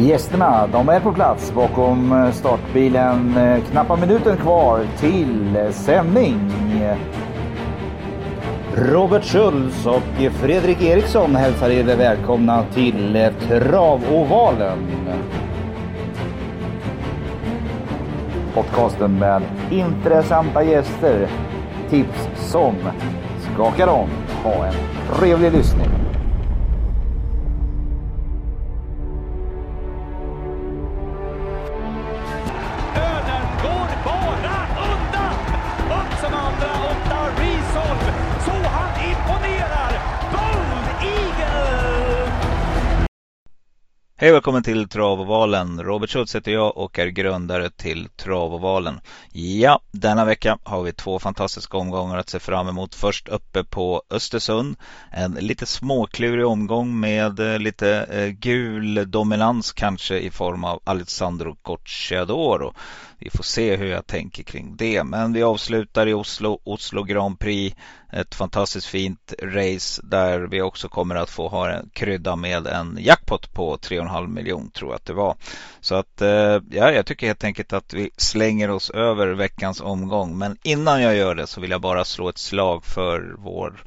Gästerna de är på plats bakom eh, startbilen. Eh, knappa minuten kvar till eh, sändning. Robert Schultz och Fredrik Eriksson hälsar er välkomna till Travovalen. Podcasten med intressanta gäster, tips som skakar om. Ha en trevlig lyssning. Hej och välkommen till Travovalen. Robert Schultz heter jag och är grundare till Travovalen. Ja, denna vecka har vi två fantastiska omgångar att se fram emot. Först uppe på Östersund. En lite småklurig omgång med eh, lite eh, gul dominans kanske i form av Alessandro Gocciadoro. Vi får se hur jag tänker kring det. Men vi avslutar i Oslo, Oslo Grand Prix. Ett fantastiskt fint race där vi också kommer att få ha en krydda med en jackpot på 3,5 miljon tror jag att det var. Så att eh, ja, jag tycker helt enkelt att vi slänger oss över veckans omgång. Men innan jag gör det så vill jag bara slå ett slag för vår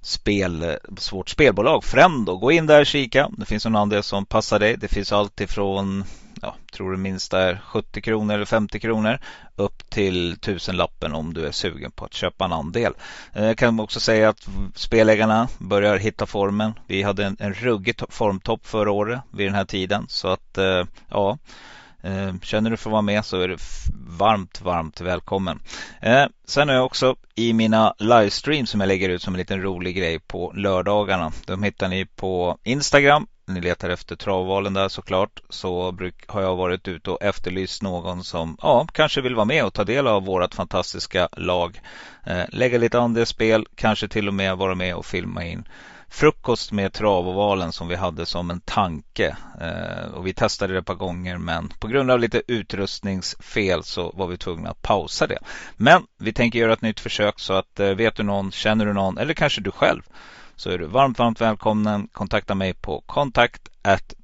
spel, vårt spelbolag Fremdo. Gå in där och kika. Det finns en andel som passar dig. Det finns allt ifrån ja, tror det minsta är 70 kronor eller 50 kronor upp till tusenlappen om du är sugen på att köpa en andel. Eh, jag kan också säga att spelägarna börjar hitta formen. Vi hade en, en ruggig formtopp förra året vid den här tiden så att eh, ja eh, Känner du för att vara med så är du varmt, varmt välkommen. Sen har jag också i mina livestreams som jag lägger ut som en liten rolig grej på lördagarna. De hittar ni på Instagram ni letar efter travvalen där såklart så bruk, har jag varit ute och efterlyst någon som ja, kanske vill vara med och ta del av vårt fantastiska lag. Eh, lägga lite andelsspel, kanske till och med vara med och filma in frukost med travovalen som vi hade som en tanke. Eh, och vi testade det ett par gånger men på grund av lite utrustningsfel så var vi tvungna att pausa det. Men vi tänker göra ett nytt försök så att eh, vet du någon, känner du någon eller kanske du själv så är du varmt, varmt välkommen. Kontakta mig på kontakt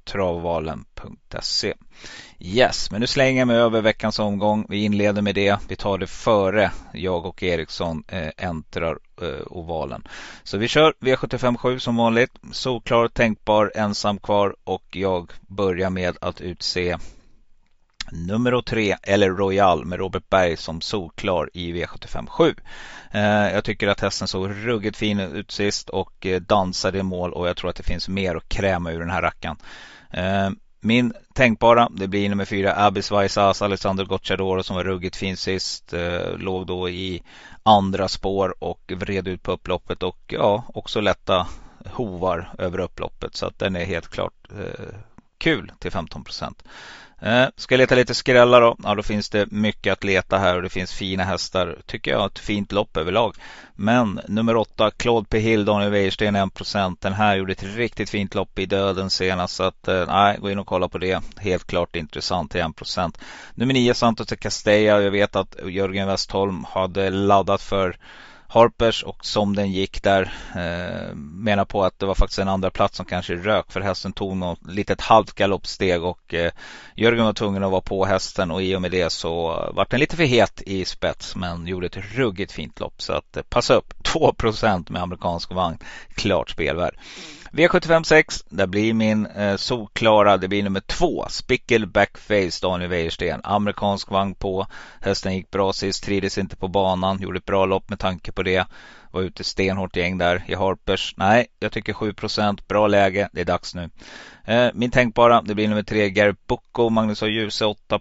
travvalen.se. Yes, men nu slänger jag mig över veckans omgång. Vi inleder med det. Vi tar det före jag och Eriksson eh, äntrar eh, ovalen. Så vi kör V757 som vanligt. Solklar, tänkbar, ensam kvar och jag börjar med att utse Nummer tre, eller Royal med Robert Berg som solklar i V75 7. Eh, jag tycker att hästen såg ruggigt fin ut sist och eh, dansade i mål och jag tror att det finns mer att kräma ur den här rackaren. Eh, min tänkbara, det blir nummer fyra, Abis Vaisas, Alexander Gocciadoro som var ruggigt fin sist. Låg då i andra spår och vred ut på upploppet och ja, också lätta hovar över upploppet. Så att den är helt klart kul till 15 procent. Eh, ska jag leta lite skrällar då? Ja, då finns det mycket att leta här och det finns fina hästar. Tycker jag ett fint lopp överlag. Men nummer åtta, Claude P. Hill, Daniel Wäjersten 1%. Den här gjorde ett riktigt fint lopp i döden senast. Så att, eh, nej, gå in och kolla på det. Helt klart intressant till 1%. Nummer nio, Santos Castella. Jag vet att Jörgen Westholm hade laddat för Harpers och som den gick där eh, menar på att det var faktiskt en andra plats som kanske rök för hästen tog något litet halvt galoppsteg och eh, Jörgen var tvungen att vara på hästen och i och med det så vart den lite för het i spets men gjorde ett ruggigt fint lopp. Så att eh, passa upp. 2% med amerikansk vagn. Klart spelvärd. Mm. V75 6, där blir min eh, solklara, det blir nummer två. Spickle Backface, Daniel Wäjersten. Amerikansk vagn på. Hästen gick bra sist, trivdes inte på banan, gjorde ett bra lopp med tanke på det. Var ute stenhårt gäng där i Harpers. Nej, jag tycker 7% bra läge, det är dags nu. Eh, min tänkbara, det blir nummer tre, Gary Bucco. Magnus har Ljuse 8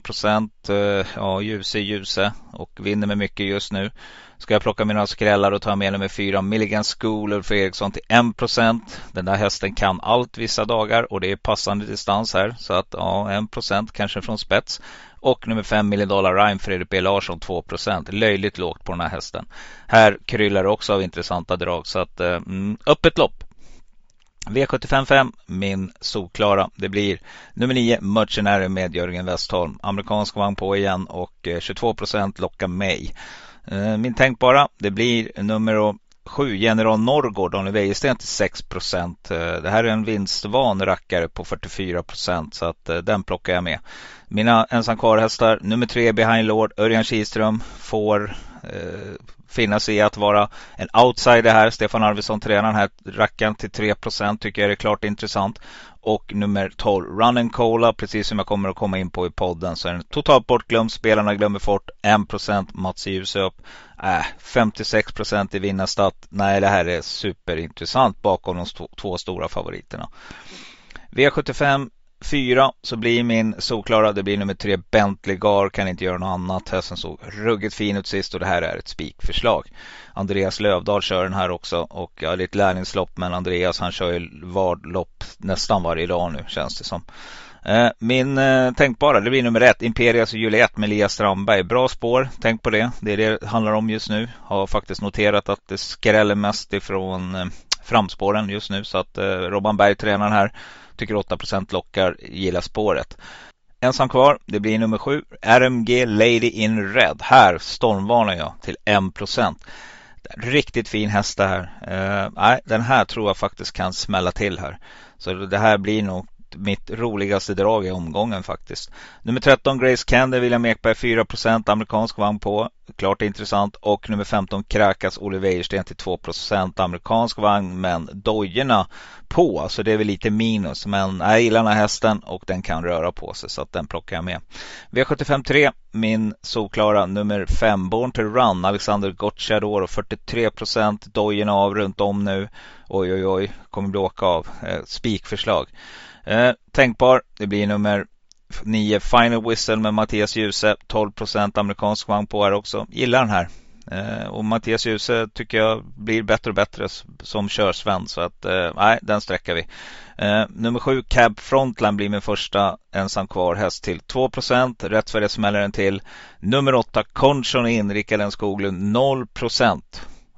eh, Ja, Ljuse Ljuse och vinner med mycket just nu. Ska jag plocka mina skrällar och ta med nummer fyra Milligan School Ulf Eriksson till 1%. Den där hästen kan allt vissa dagar och det är passande distans här. Så att ja, 1% kanske från spets. Och nummer 5 Million Dollar Rhyme Fredrik B Larsson 2%. Löjligt lågt på den här hästen. Här kryllar det också av intressanta drag. Så att eh, mm, öppet lopp. V755, min solklara. Det blir nummer 9, Mercenary med Jörgen Westholm. Amerikansk vagn på igen och eh, 22% lockar mig. Eh, min tänkbara, det blir nummer 7 General Norrgård, Daniel Wäjersten till 6 procent. Eh, det här är en vinstvan rackare på 44 procent så att eh, den plockar jag med. Mina ensam kvar-hästar, nummer 3 Behind Lord, Örjan Kihlström får eh, finna sig i att vara en outsider här. Stefan Arvidsson tränar den här rackaren till 3 procent. tycker jag är klart intressant. Och nummer 12 Run and Cola, precis som jag kommer att komma in på i podden så är den totalt bortglömd. Spelarna glömmer bort 1 procent. Mats Jusöp. Äh, 56% i vinnarstat. Nej, det här är superintressant bakom de två stora favoriterna. V75 4 så blir min solklara, det blir nummer 3 Bentley Gar, kan inte göra något annat. Hästen såg ruggigt fin ut sist och det här är ett spikförslag. Andreas Lövdahl kör den här också och ja, det är ett lärlingslopp men Andreas han kör ju lopp nästan varje dag nu känns det som. Eh, min eh, tänkbara, det blir nummer ett, Imperias och Juliet med Lia Strandberg. Bra spår, tänk på det. Det är det det handlar om just nu. Har faktiskt noterat att det skräller mest ifrån eh, framspåren just nu så att Robban Berg tränaren här. Tycker 8% lockar, gillar spåret. Ensam kvar, det blir nummer 7. RMG Lady in Red. Här stormvarnar jag till 1% Riktigt fin häst det här. Nej, den här tror jag faktiskt kan smälla till här. Så det här blir nog mitt roligaste drag i omgången faktiskt. Nummer 13 Grace Candy William Ekberg 4% amerikansk vagn på. Klart intressant. Och nummer 15 Krakas Olle Wäjersten till 2 amerikansk vagn men dojorna på. Så det är väl lite minus. Men jag gillar den här hästen och den kan röra på sig så att den plockar jag med. V75 3 min solklara nummer 5 Born to Run Alexander Gocciador och 43% dojorna av runt om nu. Oj oj oj, kommer bli åka av. Eh, spikförslag. Eh, tänkbar, det blir nummer 9 Final Whistle med Mattias Djuse. 12% amerikansk vagn på här också. Gillar den här. Eh, och Mattias Djuse tycker jag blir bättre och bättre som körsven. Så att eh, nej, den sträcker vi. Eh, nummer 7 Cab Frontline blir min första ensam kvar häst till 2 Rätt för det smäller den till. Nummer 8 Conchon in, Rickard Skoglund 0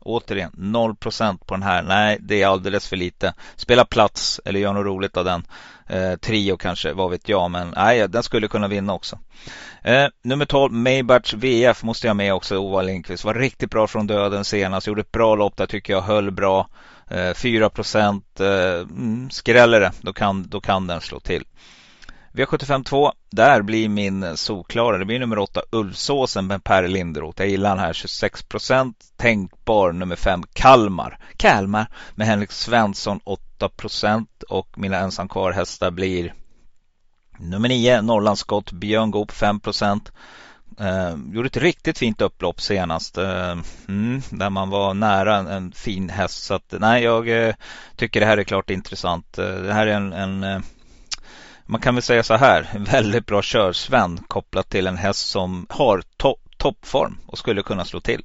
Återigen 0% på den här. Nej, det är alldeles för lite. Spela plats eller gör något roligt av den. Eh, trio kanske, vad vet jag. Men nej, den skulle kunna vinna också. Eh, nummer 12, Maybach VF måste jag med också. Ova Lindqvist var riktigt bra från döden senast. Gjorde ett bra lopp där tycker jag. Höll bra. Eh, 4%, Eh, mm, skräller det, då kan, då kan den slå till. V75 2, där blir min solklara. Det blir nummer 8 Ulfsåsen med Per Linderoth. Jag gillar den här 26 procent. Tänkbar nummer 5 Kalmar. Kalmar med Henrik Svensson 8 procent. Och mina ensam kvar hästar blir nummer 9 Norrlandsskott Björn Goop 5 procent. Eh, gjorde ett riktigt fint upplopp senast. Eh, mm, där man var nära en, en, fin häst. Så att, nej, jag eh, tycker det här är klart intressant. Eh, det här är en, en eh, man kan väl säga så här, väldigt bra körsvän kopplat till en häst som har to toppform och skulle kunna slå till.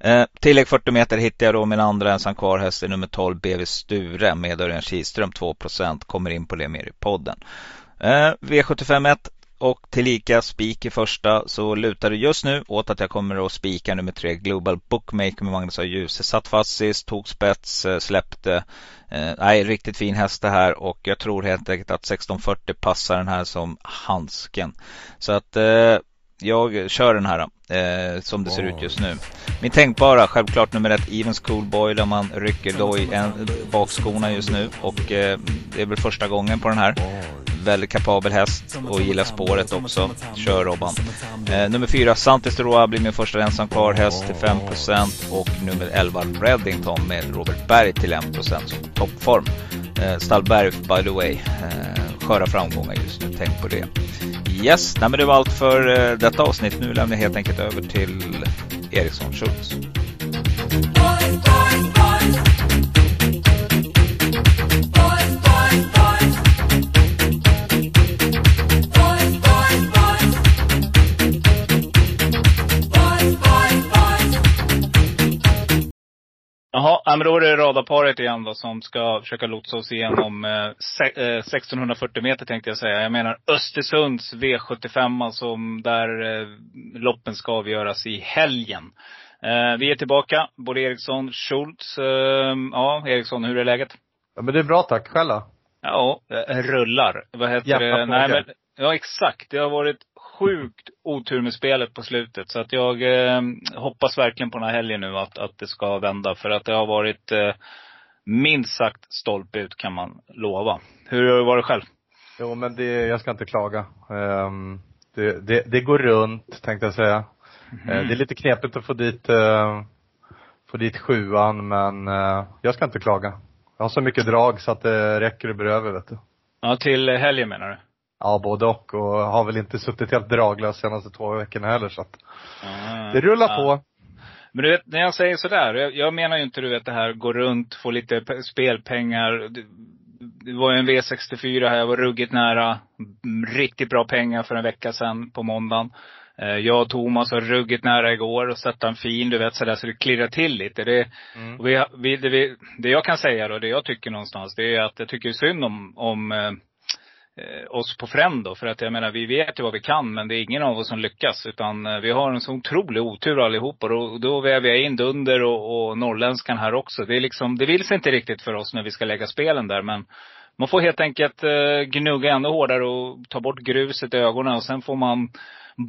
Eh, tillägg 40 meter hittar jag då min andra ensam kvar häst i nummer 12 BV Sture med Örjan Kihlström 2% Kommer in på det mer i podden. Eh, V75 och tillika spik i första så lutar det just nu åt att jag kommer att spika nummer tre Global Bookmaker med Magnus A. Djuse. Satt fast sist, tog spets, eh, släppte. Eh, nej, riktigt fin häst det här och jag tror helt enkelt att 1640 passar den här som handsken. Så att eh, jag kör den här eh, som det ser ut just nu. Min tänkbara, självklart nummer ett, Evens Coolboy där man rycker då i en, bakskorna just nu och eh, det är väl första gången på den här väldigt kapabel häst och gillar spåret också. Kör Robban. Eh, nummer fyra Santis Roa blir min första ensam kvar häst till 5% och nummer 11 Reddington med Robert Berg till 1% som toppform. Eh, Stallberg by the way. Eh, sköra framgångar just nu, tänk på det. Yes, nej, men det var allt för eh, detta avsnitt. Nu lämnar jag helt enkelt över till Eriksson Schultz. Jaha, men då är det radarparet igen då som ska försöka lotsa oss igenom eh, se, eh, 1640 meter tänkte jag säga. Jag menar Östersunds V75 som där eh, loppen ska avgöras i helgen. Eh, vi är tillbaka, både Eriksson, Schultz. Eh, ja, Eriksson, hur är läget? Ja men det är bra tack, själv? Ja, rullar. Vad heter Jävla det? Nej, men, ja exakt. Det har varit sjukt otur med spelet på slutet. Så att jag eh, hoppas verkligen på den här helgen nu att, att det ska vända. För att det har varit eh, minst sagt stolpe ut kan man lova. Hur har det varit själv? Jo men det, jag ska inte klaga. Um, det, det, det, går runt tänkte jag säga. Mm. det är lite knepigt att få dit, uh, få dit sjuan men uh, jag ska inte klaga. Jag har så mycket drag så att det räcker och blir över vet du. Ja, till helgen menar du? Ja, både och. Och har väl inte suttit helt draglös senaste två veckorna heller så att mm. det rullar ja. på. Men du vet, när jag säger sådär, jag, jag menar ju inte du vet det här, gå runt, få lite spelpengar. Det, det var ju en V64 här, jag var ruggigt nära. Riktigt bra pengar för en vecka sedan på måndagen. Eh, jag och Thomas var ruggigt nära igår och sätta en fin, du vet sådär så det klirrar till lite. Det, mm. vi, vi, det, vi, det jag kan säga då, det jag tycker någonstans, det är att jag tycker synd om, om eh, Eh, oss på Frend då. För att jag menar, vi vet ju vad vi kan, men det är ingen av oss som lyckas. Utan eh, vi har en så otrolig otur allihopa. Och då väver jag in Dunder och, och norrländskan här också. Det är liksom, det vill sig inte riktigt för oss när vi ska lägga spelen där. Men man får helt enkelt eh, gnugga ännu hårdare och ta bort gruset i ögonen. Och sen får man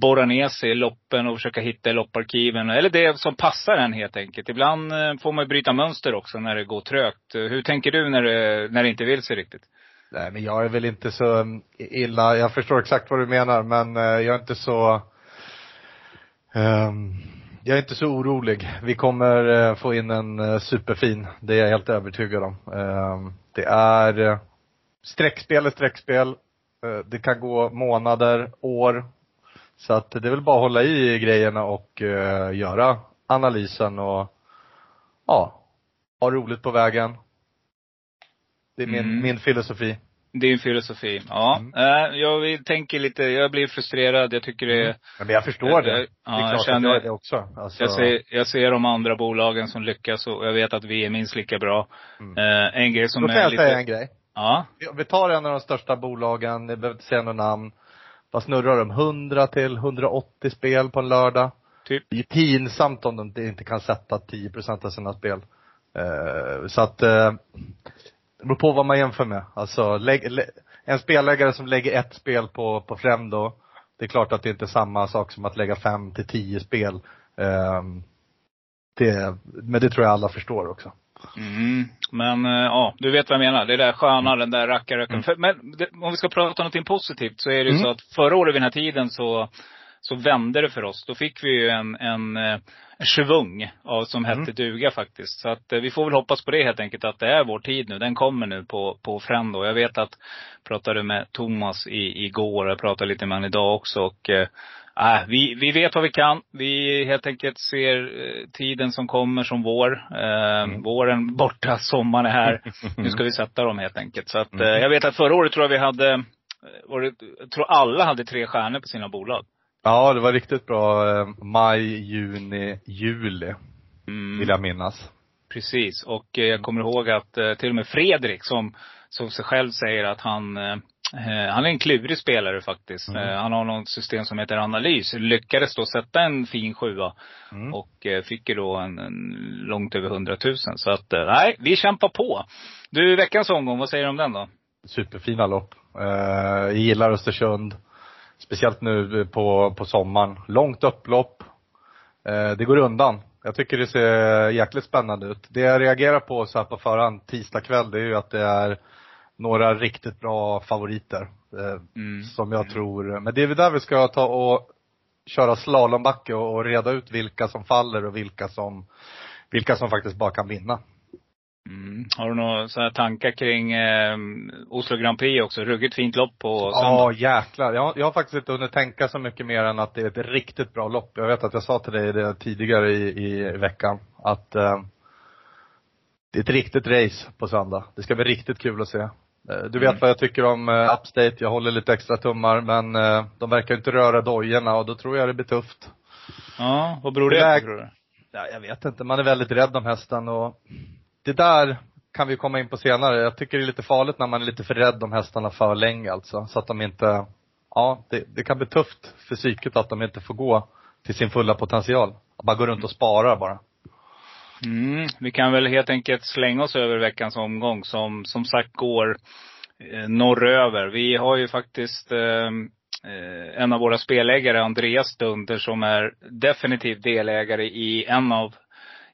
borra ner sig i loppen och försöka hitta i lopparkiven. Eller det som passar en helt enkelt. Ibland eh, får man bryta mönster också när det går trögt. Hur tänker du när det, när det inte vill sig riktigt? Nej men jag är väl inte så mm, illa, jag förstår exakt vad du menar men eh, jag är inte så um, jag är inte så orolig. Vi kommer eh, få in en eh, superfin, det är jag helt övertygad om. Um, det är streckspel är streckspel. Uh, det kan gå månader, år. Så att det är väl bara att hålla i grejerna och uh, göra analysen och ja, ha roligt på vägen. Det är min, mm. min filosofi. Din filosofi. Ja. Mm. Uh, jag tänker lite, jag blir frustrerad. Jag tycker det mm. Men jag förstår det. det ja, är klart jag känner, jag är det också. Alltså... Jag, ser, jag ser de andra bolagen som lyckas och jag vet att vi är minst lika bra. Mm. En grej som Då kan är jag lite... säga en grej. Ja. Vi tar en av de största bolagen, jag behöver inte säga något namn. Vad snurrar de? 100 till 180 spel på en lördag? Typ. Det är pinsamt om de inte kan sätta 10 procent av sina spel. Så att, det beror på vad man jämför med. Alltså, lägg, lä, en spelläggare som lägger ett spel på, på Fremdo, det är klart att det inte är samma sak som att lägga fem till tio spel. Um, det, men det tror jag alla förstår också. Mm, men uh, ja, du vet vad jag menar. Det där sköna, den där rackarröken. Mm. Men det, om vi ska prata om någonting positivt så är det ju mm. så att förra året vid den här tiden så så vände det för oss. Då fick vi ju en, en, en svung av, som hette mm. duga faktiskt. Så att eh, vi får väl hoppas på det helt enkelt, att det är vår tid nu. Den kommer nu på, på Frendo. Jag vet att, pratade med Thomas i, igår, jag pratade lite med honom idag också och äh, vi, vi vet vad vi kan. Vi helt enkelt ser eh, tiden som kommer som vår. Eh, mm. Våren borta, sommaren är här. nu ska vi sätta dem helt enkelt. Så att, mm. jag vet att förra året tror jag vi hade, var det, jag tror alla hade tre stjärnor på sina bolag. Ja, det var riktigt bra eh, maj, juni, juli. Mm. Vill jag minnas. Precis. Och eh, jag kommer ihåg att eh, till och med Fredrik som, som sig själv säger att han han är en klurig spelare faktiskt. Mm. Han har något system som heter analys. Lyckades då sätta en fin sjua. Mm. Och fick ju då en, en långt över hundratusen. Så att, nej, vi kämpar på. Du, veckans omgång, vad säger du om den då? Superfina lopp. jag gillar Östersund. Speciellt nu på, på sommaren. Långt upplopp. Eh, det går undan. Jag tycker det ser jäkligt spännande ut. Det jag reagerar på så här på förhand, tisdag kväll, det är ju att det är några riktigt bra favoriter. Eh, mm. Som jag mm. tror, men det är väl där vi ska ta och köra slalombacke och, och reda ut vilka som faller och vilka som, vilka som faktiskt bara kan vinna. Mm. Har du några tankar kring eh, Oslo Grand Prix också? Ruggigt fint lopp på söndag. Ja, jäklar. Jag, jag har faktiskt inte hunnit tänka så mycket mer än att det är ett riktigt bra lopp. Jag vet att jag sa till dig det tidigare i, i veckan, att eh, det är ett riktigt race på söndag. Det ska bli riktigt kul att se. Eh, du vet mm. vad jag tycker om eh, Upstate. Jag håller lite extra tummar, men eh, de verkar inte röra dojorna och då tror jag det blir tufft. Ja, vad beror det på tror du? Ja, jag vet inte. Man är väldigt rädd om hästen och det där kan vi komma in på senare. Jag tycker det är lite farligt när man är lite för rädd om hästarna för länge alltså. Så att de inte, ja, det, det kan bli tufft för psyket att de inte får gå till sin fulla potential. Att bara gå runt och spara bara. Mm, vi kan väl helt enkelt slänga oss över veckans omgång som, som sagt går eh, norröver. Vi har ju faktiskt eh, eh en av våra spelägare, Andreas Dunder, som är definitivt delägare i en av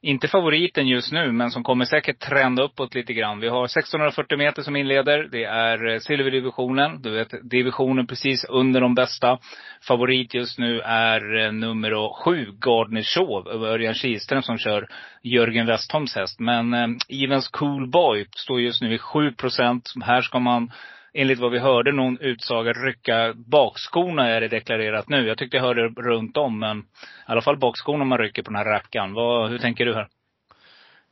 inte favoriten just nu, men som kommer säkert trenda uppåt lite grann. Vi har 1640 meter som inleder. Det är eh, silverdivisionen. Du vet, divisionen precis under de bästa. Favorit just nu är eh, nummer sju, Gardner Shaw, över Örjan Kihlström som kör Jörgen Westholms häst. Men eh, Evens Cool Boy står just nu i 7 procent. Här ska man enligt vad vi hörde någon utsaga rycka bakskorna är det deklarerat nu. Jag tyckte jag hörde runt om men i alla fall bakskorna man rycker på den här rackaren. Vad, hur tänker du här?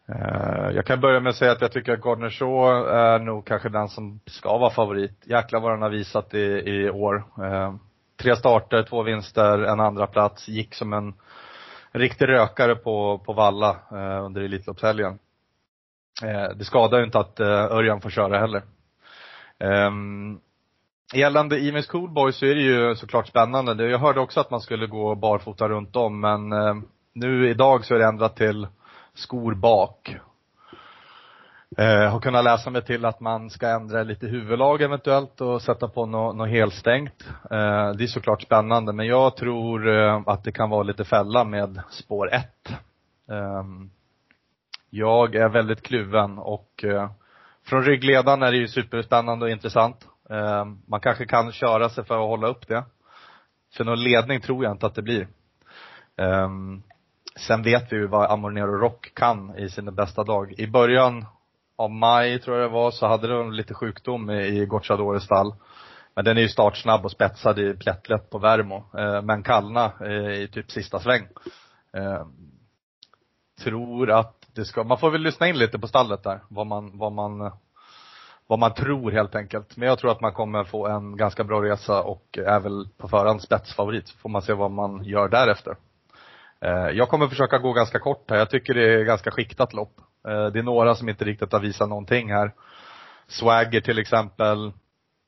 Eh, jag kan börja med att säga att jag tycker att Gardner Shaw är nog kanske den som ska vara favorit. Jäklar vad den har visat i, i år. Eh, tre starter, två vinster, en andra plats Gick som en riktig rökare på, på Valla eh, under Elitloppshelgen. Det skadar ju inte att Örjan får köra heller. Um, gällande Imis Coolboy så är det ju såklart spännande. Jag hörde också att man skulle gå barfota runt om men uh, nu idag så är det ändrat till skor bak. Uh, har kunnat läsa mig till att man ska ändra lite huvudlag eventuellt och sätta på något, no helstängt. Uh, det är såklart spännande men jag tror uh, att det kan vara lite fälla med spår 1. Um, ehm, jag är väldigt kluven och från ryggledaren är det ju superspännande och intressant. Eh, man kanske kan köra sig för att hålla upp det. För någon ledning tror jag inte att det blir. Eh, sen vet vi ju vad Amornero Rock kan i sina bästa dag. I början av maj, tror jag det var, så hade de lite sjukdom i Gocciadores stall. Men den är ju startsnabb och spetsad i plättlätt på Värmo. Eh, men kallna eh, i typ sista sväng. Eh, tror att det ska, man får väl lyssna in lite på stallet där, vad man, vad man, vad man tror helt enkelt. Men jag tror att man kommer få en ganska bra resa och är väl på förhand spetsfavorit. Får man se vad man gör därefter. Eh, jag kommer försöka gå ganska kort här. Jag tycker det är ganska skiktat lopp. Eh, det är några som inte riktigt har visat någonting här. Swagger till exempel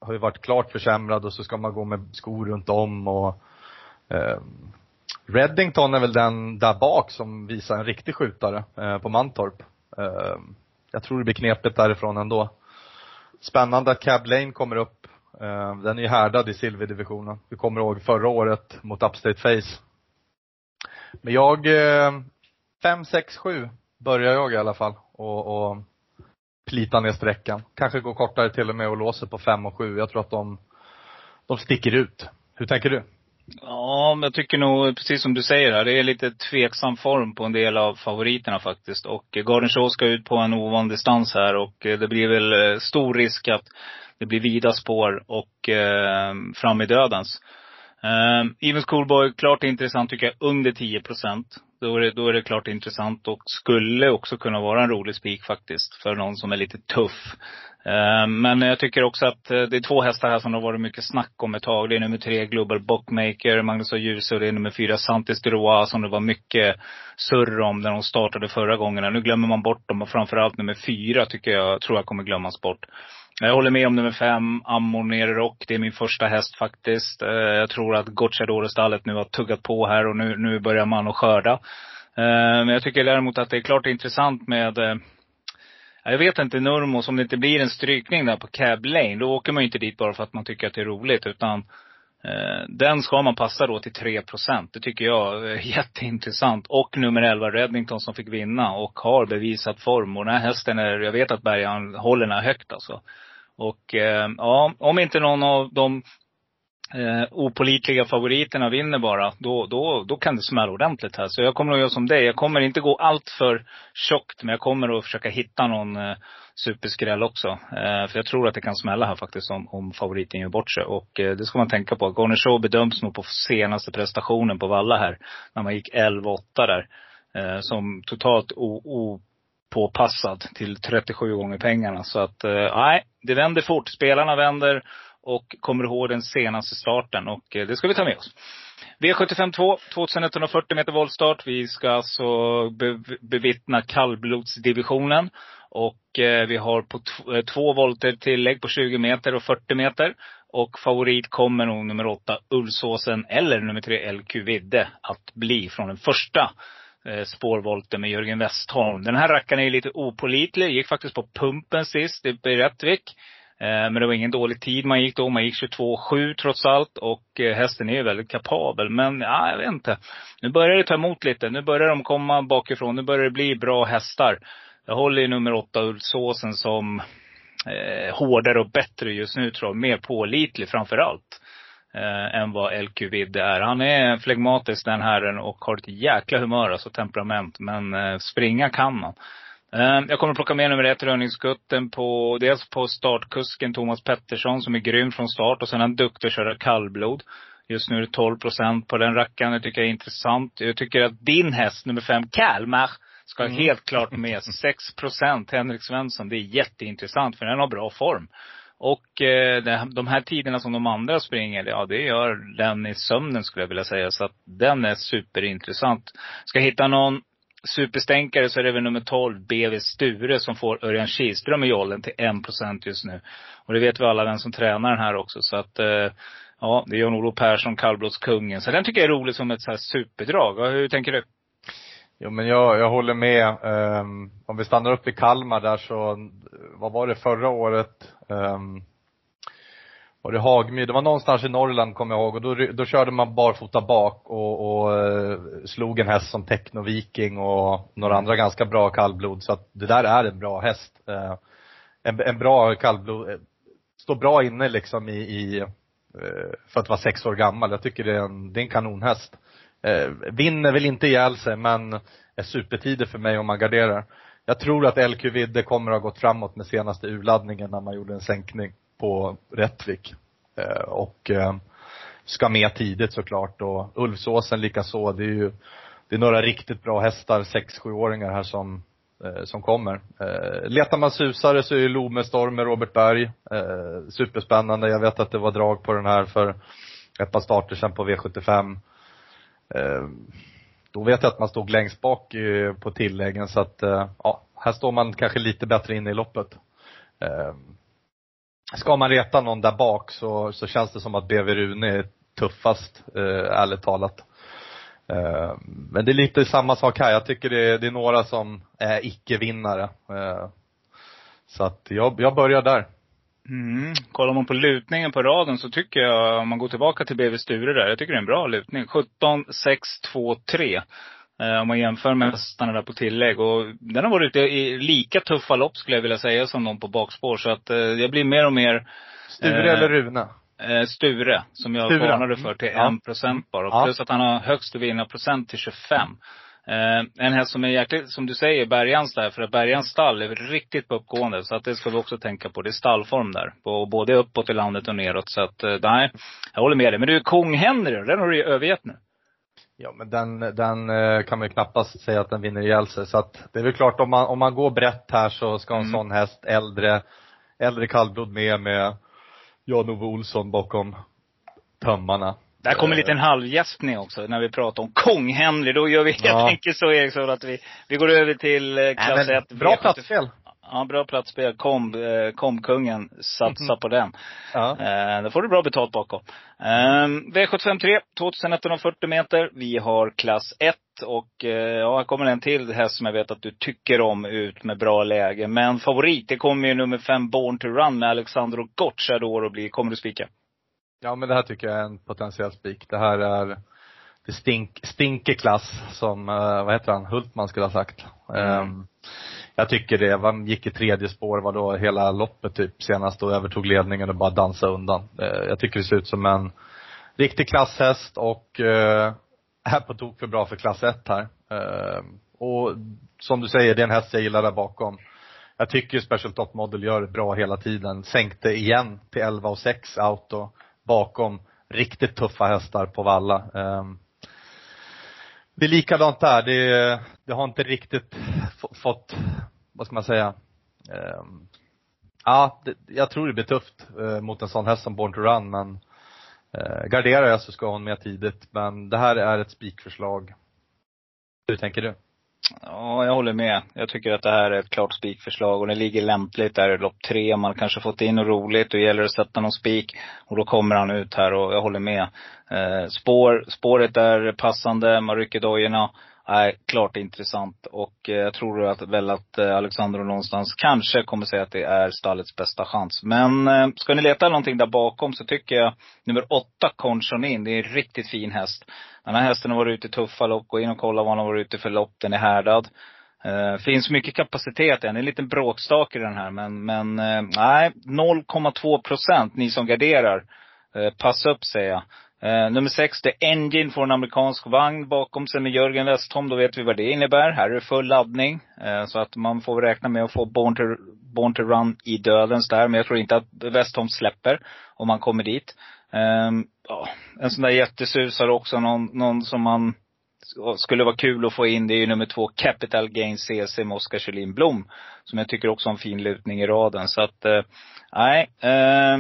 har ju varit klart försämrad och så ska man gå med skor runt om och ehm, Reddington är väl den där bak som visar en riktig skjutare eh, på Mantorp. Eh, jag tror det blir knepigt därifrån ändå. Spännande att Cab Lane kommer upp. Eh, den är ju härdad i silverdivisionen. Vi kommer ihåg förra året mot Upstate Face. Men jag, 5, 6, 7 börjar jag i alla fall och, och plita ner sträckan. Kanske går kortare till och med och låser på 5 och 7. Jag tror att de, de sticker ut. Hur tänker du? Ja, men jag tycker nog, precis som du säger här, det är lite tveksam form på en del av favoriterna faktiskt. Och Garden Show ska ut på en ovan distans här och eh, det blir väl eh, stor risk att det blir vida spår och eh, fram i dödens. Eh, Even Schoolboy, klart intressant tycker jag, under 10 procent. Då är, det, då är det klart intressant och skulle också kunna vara en rolig spik faktiskt. För någon som är lite tuff. Eh, men jag tycker också att eh, det är två hästar här som det har varit mycket snack om ett tag. Det är nummer tre Global Bookmaker, Magnus och Djuse och det är nummer fyra Santis Duroa som det var mycket surr om när de startade förra gången. Nu glömmer man bort dem och framförallt nummer fyra tycker jag, tror jag kommer glömmas bort. Jag håller med om nummer fem, Ammoner Rock. Det är min första häst faktiskt. Eh, jag tror att Gocciadoro-stallet nu har tuggat på här och nu, nu börjar man att skörda. Eh, men jag tycker däremot att det är klart intressant med eh, jag vet inte, Nurmos, om det inte blir en strykning där på Cab Lane, då åker man ju inte dit bara för att man tycker att det är roligt. Utan eh, den ska man passa då till 3 procent. Det tycker jag är jätteintressant. Och nummer 11 Reddington som fick vinna och har bevisat form. Och den här hästen är, jag vet att Bergan håller den här högt alltså. Och eh, ja, om inte någon av de eh, opolitliga favoriterna vinner bara, då, då, då kan det smälla ordentligt här. Så jag kommer att göra som dig. Jag kommer inte gå allt för tjockt, men jag kommer att försöka hitta någon eh, superskräll också. Eh, för jag tror att det kan smälla här faktiskt om, om favoriten gör bort sig. Och eh, det ska man tänka på. Garner Show bedöms nog på senaste prestationen på Valla här. När man gick 11-8 där. Eh, som totalt påpassad till 37 gånger pengarna. Så att, eh, nej, det vänder fort. Spelarna vänder och kommer ihåg den senaste starten och eh, det ska vi ta med oss. V75 2, 2140 meter voltstart. Vi ska alltså bevittna kallblodsdivisionen. Och eh, vi har på eh, två volter tillägg på 20 meter och 40 meter. Och favorit kommer nog nummer åtta, Ulvsåsen, eller nummer tre, LQ Vidde, att bli från den första Eh, spårvolten med Jörgen Westholm. Den här rackaren är lite opolitlig. Gick faktiskt på pumpen sist, i Rättvik. Eh, men det var ingen dålig tid man gick då. Man gick 22,7 trots allt. Och eh, hästen är ju väldigt kapabel. Men ja, jag vet inte. Nu börjar det ta emot lite. Nu börjar de komma bakifrån. Nu börjar det bli bra hästar. Jag håller ju nummer åtta Ulfsåsen som eh, hårdare och bättre just nu tror jag. Mer pålitlig framför allt. Eh, än vad LQ Vidde är. Han är flegmatisk den herren och har ett jäkla humör, alltså temperament. Men eh, springa kan han. Eh, jag kommer plocka med nummer ett, Rönningsgutten, på, dels på startkusken Thomas Pettersson som är grym från start och sen en duktig att köra kallblod. Just nu är det 12 procent på den rackaren. Det tycker jag är intressant. Jag tycker att din häst, nummer fem, Kalmar, ska mm. helt klart med 6 procent. Henrik Svensson. Det är jätteintressant för den har bra form. Och eh, de här tiderna som de andra springer, ja det gör den i sömnen skulle jag vilja säga. Så att den är superintressant. Ska jag hitta någon superstänkare så är det väl nummer 12, BV Sture, som får Örjan Kihlström i jollen till 1 procent just nu. Och det vet vi alla vem som tränar den här också. Så att, eh, ja, det är Jan-Olof Persson, kallblodskungen. Så den tycker jag är rolig som ett så här superdrag. Hur tänker du? Jo men jag, jag håller med. Um, om vi stannar upp i Kalmar där så, vad var det förra året? Um, var det Hagmy? Det var någonstans i Norrland kommer jag ihåg och då, då körde man barfota bak och, och uh, slog en häst som Technoviking och några andra ganska bra kallblod. Så att det där är en bra häst. Uh, en, en bra kallblod, eh, står bra inne liksom i, i eh, för att vara sex år gammal. Jag tycker det är en, det är en kanonhäst. Eh, vinner väl inte ihjäl sig men är supertider för mig om man garderar. Jag tror att LQ Vidde kommer att ha gått framåt med senaste urladdningen när man gjorde en sänkning på Rättvik. Eh, och eh, ska med tidigt såklart och Ulfsåsen likaså. Det är ju, det är några riktigt bra hästar, 6-7-åringar här som, eh, som kommer. Eh, letar man susare så är ju Lomestorm med Robert Berg. Eh, superspännande. Jag vet att det var drag på den här för ett par starter sedan på V75. Eh, då vet jag att man stod längst bak på tilläggen så att, eh, ja, här står man kanske lite bättre inne i loppet. Eh, ska man reta någon där bak så, så känns det som att BV Rune är tuffast, ärligt talat. Men det är lite samma sak här. Jag tycker det är, det är några som är icke-vinnare. Så att jag, jag börjar där. Mm. Kollar man på lutningen på raden så tycker jag, om man går tillbaka till BV Sture där, jag tycker det är en bra lutning. 17, 6, 2, 3. om man jämför med hästarna där på tillägg. Och den har varit ute i lika tuffa lopp skulle jag vilja säga som de på bakspår. Så att eh, jag blir mer och mer Sture eh, eller Rune? Eh, Sture, som jag Sture. varnade för till mm. 1 procent bara. Ja. Plus att han har högst vinnarprocent till 25. Eh, en häst som är jäkligt, som du säger, Bergans där. För att Bergans stall är riktigt på uppgående. Så att det ska vi också tänka på. Det är stallform där. På, både uppåt i landet och neråt. Så att, eh, nej, jag håller med dig. Men du, Kung Henry den har du ju övergett nu. Ja men den, den eh, kan man ju knappast säga att den vinner ihjäl sig. Så att det är väl klart om man, om man går brett här så ska en mm. sån häst, äldre, äldre kallblod med, med Jan-Ove Olsson bakom tömmarna. Där kommer en liten halvgäspning också när vi pratar om Kong-Henry. Då gör vi helt ja. enkelt så Eriksson att vi, vi går över till eh, klass 1. Bra platsspel. Ja, bra platsspel. Kom, eh, kom Satsa mm. på den. Ja. Eh, då får du bra betalt bakom. Eh, V753, 2140 meter. Vi har klass 1. Och eh, ja, här kommer en till häst som jag vet att du tycker om ut med bra läge. Men favorit, det kommer ju nummer 5 Born to Run med Alexandro Gocciador att bli. Kommer du spika? Ja men det här tycker jag är en potentiell spik. Det här är det stink, stinkeklass som, uh, vad heter han, Hultman skulle ha sagt. Mm. Um, jag tycker det. Man gick i tredje spår, var då hela loppet typ senast och övertog ledningen och bara dansade undan. Uh, jag tycker det ser ut som en riktig klasshäst och uh, är på tok för bra för klass 1 här. Uh, och som du säger, det är en häst jag gillar där bakom. Jag tycker Special Top Model gör det bra hela tiden. Sänkte igen till 11 och 6 auto bakom riktigt tuffa hästar på valla. Ehm, det är likadant där. Det, det har inte riktigt fått, vad ska man säga, ehm, ja, jag tror det blir tufft eh, mot en sån häst som Born to Run men eh, garderar jag så ska hon med tidigt. Men det här är ett spikförslag. Hur tänker du? Ja, jag håller med. Jag tycker att det här är ett klart spikförslag och det ligger lämpligt där i lopp tre. Man kanske fått in något roligt. Då gäller det att sätta någon spik. Och då kommer han ut här och jag håller med. Eh, spår, spåret är passande. Man rycker dojorna. Nej, klart intressant. Och eh, jag tror att, väl att eh, Alexandro någonstans kanske kommer säga att det är stallets bästa chans. Men eh, ska ni leta någonting där bakom så tycker jag nummer åtta, Conchonin, det är en riktigt fin häst. Den här hästen har varit ute i tuffa lopp. Gå in och kolla vad han har varit ute för lopp. Den är härdad. Uh, finns mycket kapacitet i den. Det är en liten bråkstake i den här. Men, men uh, nej, 0,2 procent, ni som garderar. Uh, passa upp säger jag. Uh, nummer sex, The Engine får en amerikansk vagn bakom sig med Jörgen Westholm. Då vet vi vad det innebär. Här är det full laddning. Uh, så att man får räkna med att få Born to, Born to Run i dödens där. Men jag tror inte att Westholm släpper om man kommer dit. Um, ja, en sån där jättesusare också. Någon, någon som man skulle vara kul att få in, det är ju nummer två, Capital Gain CC med Oskar Kjellin Blom. Som jag tycker också har en fin lutning i raden. Så att, eh, nej. nej. Eh,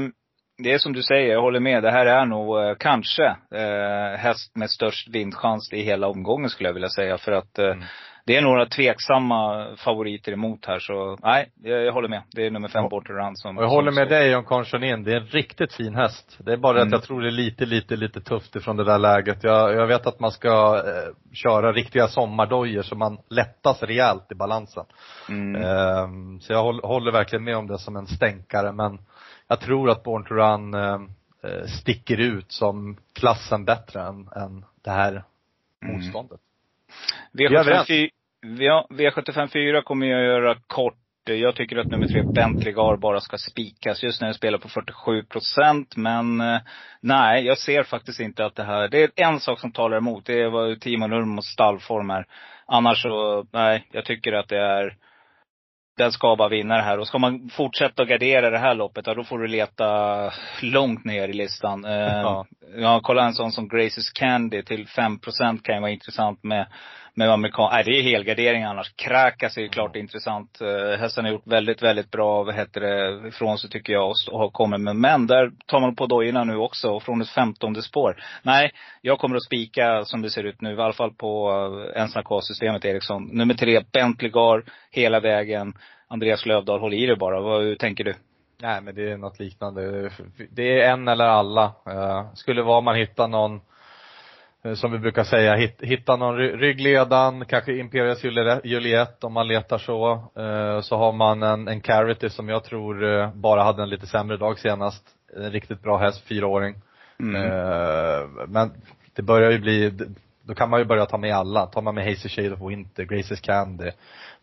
det är som du säger, jag håller med. Det här är nog eh, kanske eh, häst med störst vindchans i hela omgången skulle jag vilja säga. För att eh, mm. det är några tveksamma favoriter emot här. Så nej, jag, jag håller med. Det är nummer fem, ja. Border Run som Och jag som håller med dig om Conchonin. Det är en riktigt fin häst. Det är bara Mm. att jag tror det är lite, lite, lite tufft ifrån det där läget. Jag, jag vet att man ska eh, köra riktiga sommardojor så man lättas rejält i balansen. Mm. Ehm, så jag håller, håller verkligen med om det som en stänkare men jag tror att Born to Run eh, eh, sticker ut som klassen bättre än, än det här Mm. motståndet. V75 är överens. fy- ja, V75 4 kommer jag göra kort. Jag tycker att nummer tre, Bentley Gar, bara ska spikas. Just när jag spelar på 47 procent. Men eh, nej, jag ser faktiskt inte att det här, det är en sak som talar emot. Det är vad Timo Nurmos stallform är. Annars så, nej, jag tycker att det är den ska bara vinna det här. Och ska man fortsätta att gardera det här loppet, ja, då får du leta långt ner i listan. Eh, Ja. ja, kolla en sån som Graces Candy till 5% kan ju vara intressant med, med amerikan. Nej, det är helgardering annars. Krakas är ju klart intressant. Uh, hästen har gjort väldigt, väldigt bra, vad heter det, ifrån sig tycker jag och har kommit med. Men där tar man på dojorna nu också från ett femtonde spår. Nej, jag kommer att spika som det ser ut nu, i alla fall på uh, Ensna-systemet Eriksson. Nummer tre, Bentley Gar, hela vägen. Andreas Lövdahl, håll i dig bara. Vad hur tänker du? Nej men det är något liknande. Det är en eller alla. Eh, skulle vara man hittar någon, eh, som vi brukar säga, hit, hitta någon ry- ryggledan, kanske Imperias Juliet- om man letar så. Eh, Så har man en, en Carity som jag tror eh, bara hade en lite sämre dag senast. En riktigt bra häst, fyraåring. Mm. Eh, Men det börjar ju bli, då kan man ju börja ta med alla. Tar man med Hazy Shade of Winter, Graces Candy,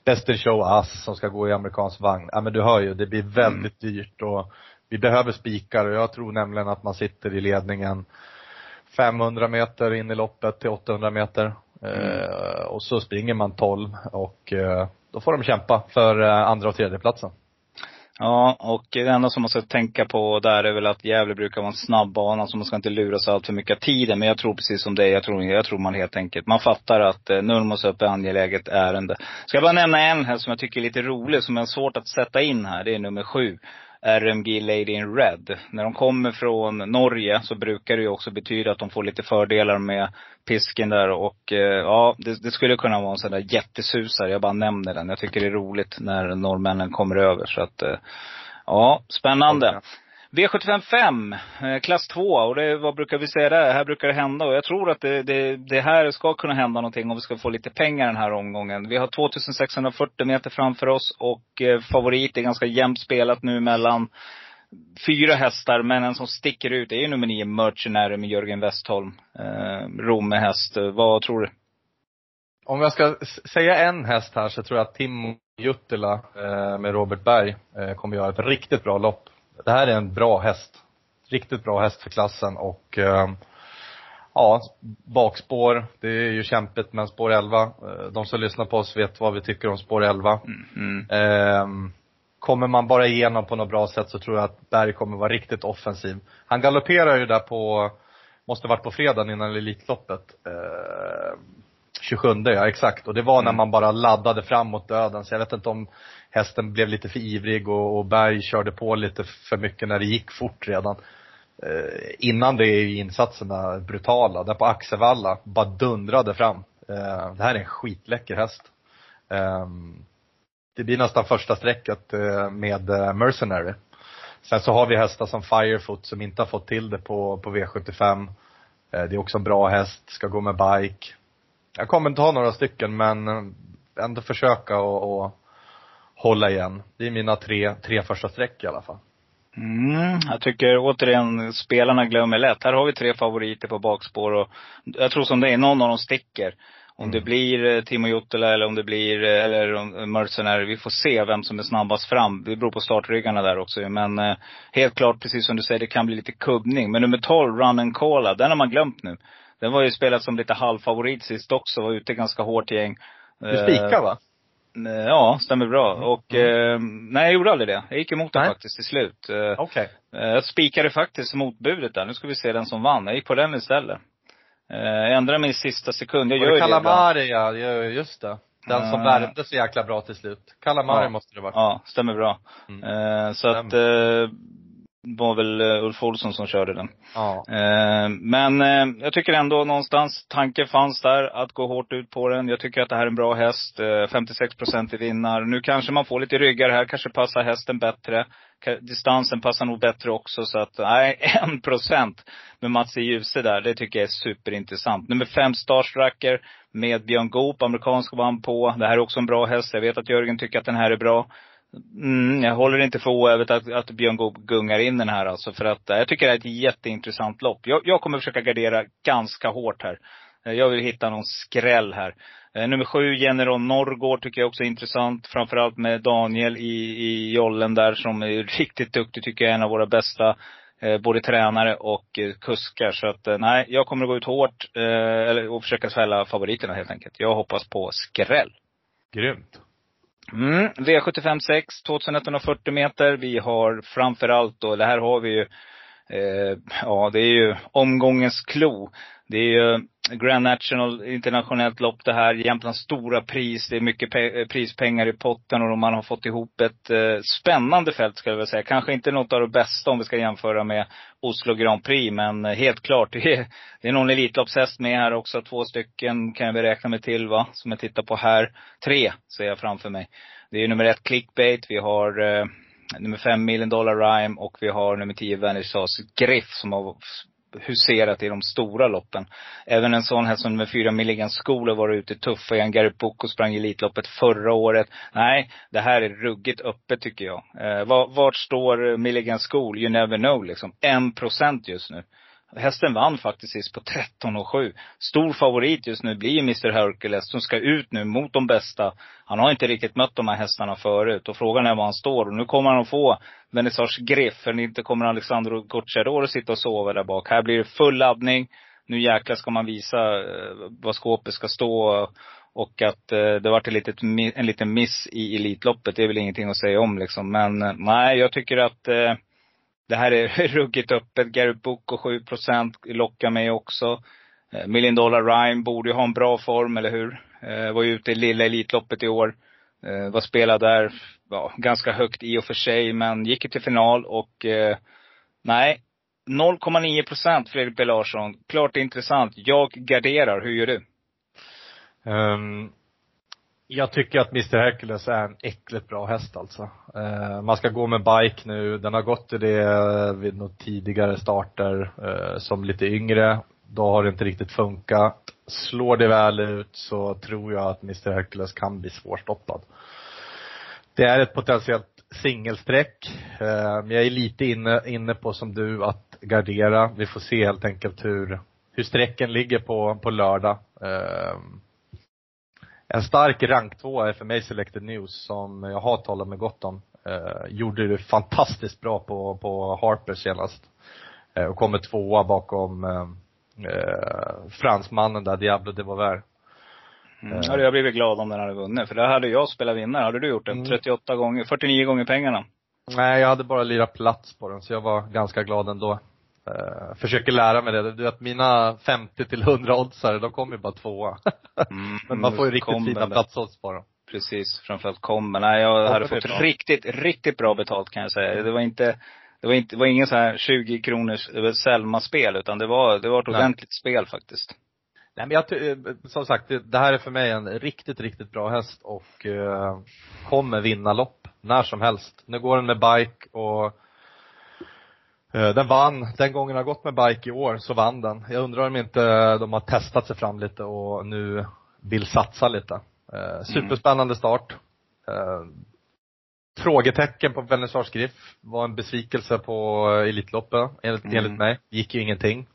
Best in Show Us som ska gå i amerikansk vagn. Ja men du hör ju, det blir väldigt dyrt och vi behöver spikar och jag tror nämligen att man sitter i ledningen 500 meter in i loppet till 800 meter. Eh, och så springer man 12 och eh, då får de kämpa för eh, andra och tredje platsen. Ja, och det enda som man ska tänka på där är väl att Gävle brukar vara en snabb bana, så man ska inte lura sig allt för mycket av tiden. Men jag tror precis som dig, jag tror, jag tror man helt enkelt, man fattar att eh, Nurmos upp är angeläget ärende. Ska jag bara nämna en här som jag tycker är lite rolig, som är svårt att sätta in här. Det är nummer sju. RMG Lady in Red. När de kommer från Norge så brukar det ju också betyda att de får lite fördelar med pisken där och eh, ja, det, det skulle kunna vara en sån där jättesusare. Jag bara nämner den. Jag tycker det är roligt när norrmännen kommer över så att eh, ja, spännande. V75 5, eh, klass 2. Och det, vad brukar vi säga där? Här brukar det hända. Och jag tror att det, det, det här ska kunna hända någonting om vi ska få lite pengar den här omgången. Vi har 2640 meter framför oss och eh, favorit är ganska jämnt spelat nu mellan fyra hästar. Men en som sticker ut är ju nummer nio, Mercenary med Jörgen Westholm. Eh, Rom häst. Vad tror du? Om jag ska säga en häst här så tror jag att Timo Juttila eh, med Robert Berg eh, kommer göra ett riktigt bra lopp. Det här är en bra häst. Riktigt bra häst för klassen och eh, ja, bakspår, det är ju kämpigt men spår 11, eh, de som lyssnar på oss vet vad vi tycker om spår 11. Mm. Ehm, kommer man bara igenom på något bra sätt så tror jag att Berg kommer vara riktigt offensiv. Han galopperar ju där på, måste varit på fredagen innan Elitloppet. Ehm, 27 ja, exakt. Och det var när Mm. man bara laddade fram mot döden. Så jag vet inte om hästen blev lite för ivrig och, och Berg körde på lite för mycket när det gick fort redan. Eh, innan det är ju insatserna brutala. Där på Axevalla, bara dundrade fram. Eh, det här är en skitläcker häst. Eh, det blir nästan första strecket eh, med eh, Mercenary. Sen så har vi hästar som Firefoot som inte har fått till det på, på V75. Eh, det är också en bra häst, ska gå med bike. Jag kommer inte ha några stycken men eh, ändå försöka och, och hålla igen. Det är mina tre, tre första streck i alla fall. Mm, jag tycker återigen, spelarna glömmer lätt. Här har vi tre favoriter på bakspår och jag tror som det är, någon av dem sticker. Om Mm. det blir eh, Timo Juttila eller om det blir, eh, eller om Mercenary. Vi får se vem som är snabbast fram. Det beror på startryggarna där också Men eh, helt klart, precis som du säger, det kan bli lite kubbning. Men nummer 12, Run and Cola, den har man glömt nu. Den var ju spelad som lite halvfavorit sist också. Var ute ganska hårt gäng. Du spikar va? Eh, Ja, stämmer bra. Mm. Och, eh, nej jag gjorde aldrig det. Jag gick emot den faktiskt till slut. Eh, Okej. Eh, Jag spikade faktiskt motbudet där. Nu ska vi se den som vann. Jag gick på den istället. Jag ändrade mig i sista sekund. Jag gör det. Calamari ja, just det. Den som värmde så jäkla bra till slut. Calamari Ja. måste det vara. Ja, stämmer bra. Mm. Så att, eh, det var väl eh, Ulf Olsson som körde den. Ja. Eh, Men eh, jag tycker ändå någonstans, tanken fanns där att gå hårt ut på den. Jag tycker att det här är en bra häst. Eh, 56 procent i vinnar. Nu kanske man får lite ryggar här, kanske passar hästen bättre. Distansen passar nog bättre också så att, nej, en procent med Mats i Djuse där, det tycker jag är superintressant. Nummer fem, Starstrucker med Björn Goop, amerikansk vann på. Det här är också en bra häst. Jag vet att Jörgen tycker att den här är bra. Mm, jag håller inte för oävet att, att Björn Goop gungar in den här alltså. För att eh, jag tycker det är ett jätteintressant lopp. Jag, jag kommer försöka gardera ganska hårt här. Eh, jag vill hitta någon skräll här. Eh, nummer sju, General Norrgård, tycker jag också är intressant. Framförallt med Daniel i, i jollen där som är riktigt duktig, tycker jag är en av våra bästa. Eh, både tränare och eh, kuskar. Så att, eh, nej, jag kommer att gå ut hårt. Eh, eller, och försöka fälla favoriterna helt enkelt. Jag hoppas på skräll. Grymt. Mm, V75 6, 2140 meter. Vi har framförallt då, det här har vi ju, eh, ja det är ju omgångens klo. Det är ju eh, Grand National internationellt lopp det här. Jämtlands stora pris. Det är mycket pe- eh, prispengar i potten och man har fått ihop ett eh, spännande fält ska jag väl säga. Kanske inte något av det bästa om vi ska jämföra med Oslo Grand Prix. Men eh, helt klart, det är, det är någon Elitloppshäst med här också. Två stycken kan jag beräkna mig till va, som jag tittar på här. Tre ser jag framför mig. Det är nummer ett Clickbait. Vi har eh, nummer fem Million Dollar Rhyme och vi har nummer tio Vernissage Griff som har huserat i de stora loppen. Även en sån här som nummer fyra Milligan School har varit ute tuffa igen. Gary Boko sprang Elitloppet förra året. Nej, det här är ruggigt öppet tycker jag. Eh, vart står Milligan School? You never know liksom. En procent just nu. Hästen vann faktiskt sist på 13,7. Stor favorit just nu blir Mr Hercules som ska ut nu mot de bästa. Han har inte riktigt mött de här hästarna förut och frågan är var han står. Och nu kommer han att få Vernissage Griff, för inte kommer Alexandro Gocciador att sitta och sova där bak. Här blir det full laddning. Nu jäklar ska man visa eh, vad skåpet ska stå. Och att eh, det varit en, litet, en liten miss i Elitloppet, det är väl ingenting att säga om liksom. Men eh, nej, jag tycker att det här är ruggigt öppet. Gary och 7% lockar mig också. Eh, Million Dollar Rhyme borde ju ha en bra form, eller hur? Eh, var ju ute i lilla Elitloppet i år. Eh, var spelad där, ja, ganska högt i och för sig, men gick ju till final och eh, nej. 0,9 procent Fredrik B Larsson. Klart intressant. Jag garderar. Hur gör du? Um, jag tycker att Mr Hercules är en äckligt bra häst alltså. Eh, man ska gå med bike nu. Den har gått i det eh, vid några tidigare starter eh, som lite yngre. Då har det inte riktigt funkat. Slår det väl ut så tror jag att Mr Hercules kan bli svårstoppad. Det är ett potentiellt singelsträck. Eh, Men jag är lite inne, inne på som du att gardera. Vi får se helt enkelt hur, hur sträcken ligger på, på lördag. Eh, en stark rank två är för mig Selected News som jag har talat med gott om. Eh, gjorde det fantastiskt bra på, på Harper senast. Eh, och kommer tvåa bakom eh, eh, fransmannen där, Diablo de Vauvert. Mm. Eh. Hade jag blivit glad om den hade vunnit. För där hade jag spelat vinnare. Hade du gjort det? Mm. 38 gånger, 49 gånger pengarna. Nej, jag hade bara lirat plats på den så jag var ganska glad ändå. Uh, försöker lära mig det. Du vet mina 50 till 100 oddsare, de kommer ju bara tvåa. Mm. Men man får ju riktigt fina platsodds på dem. Precis, framförallt kommer. Nej, jag Kommer hade fått bra. riktigt, riktigt bra betalt kan jag säga. Det var inte, det var inte, det var ingen så här 20 kronors eh, Selma-spel, utan det var, det var ett Nej. ordentligt spel faktiskt. Nej men jag, eh, som sagt, det, här är för mig en riktigt, riktigt bra häst och eh, kommer vinna lopp när som helst. Nu går den med bike och eh, den vann, den gången har gått med bike i år så vann den. Jag undrar om inte de har testat sig fram lite och nu vill satsa lite. Eh, superspännande start. Eh, frågetecken på Vernissage Griff var en besvikelse på Elitloppet enligt, Mm. enligt mig. Gick ju ingenting.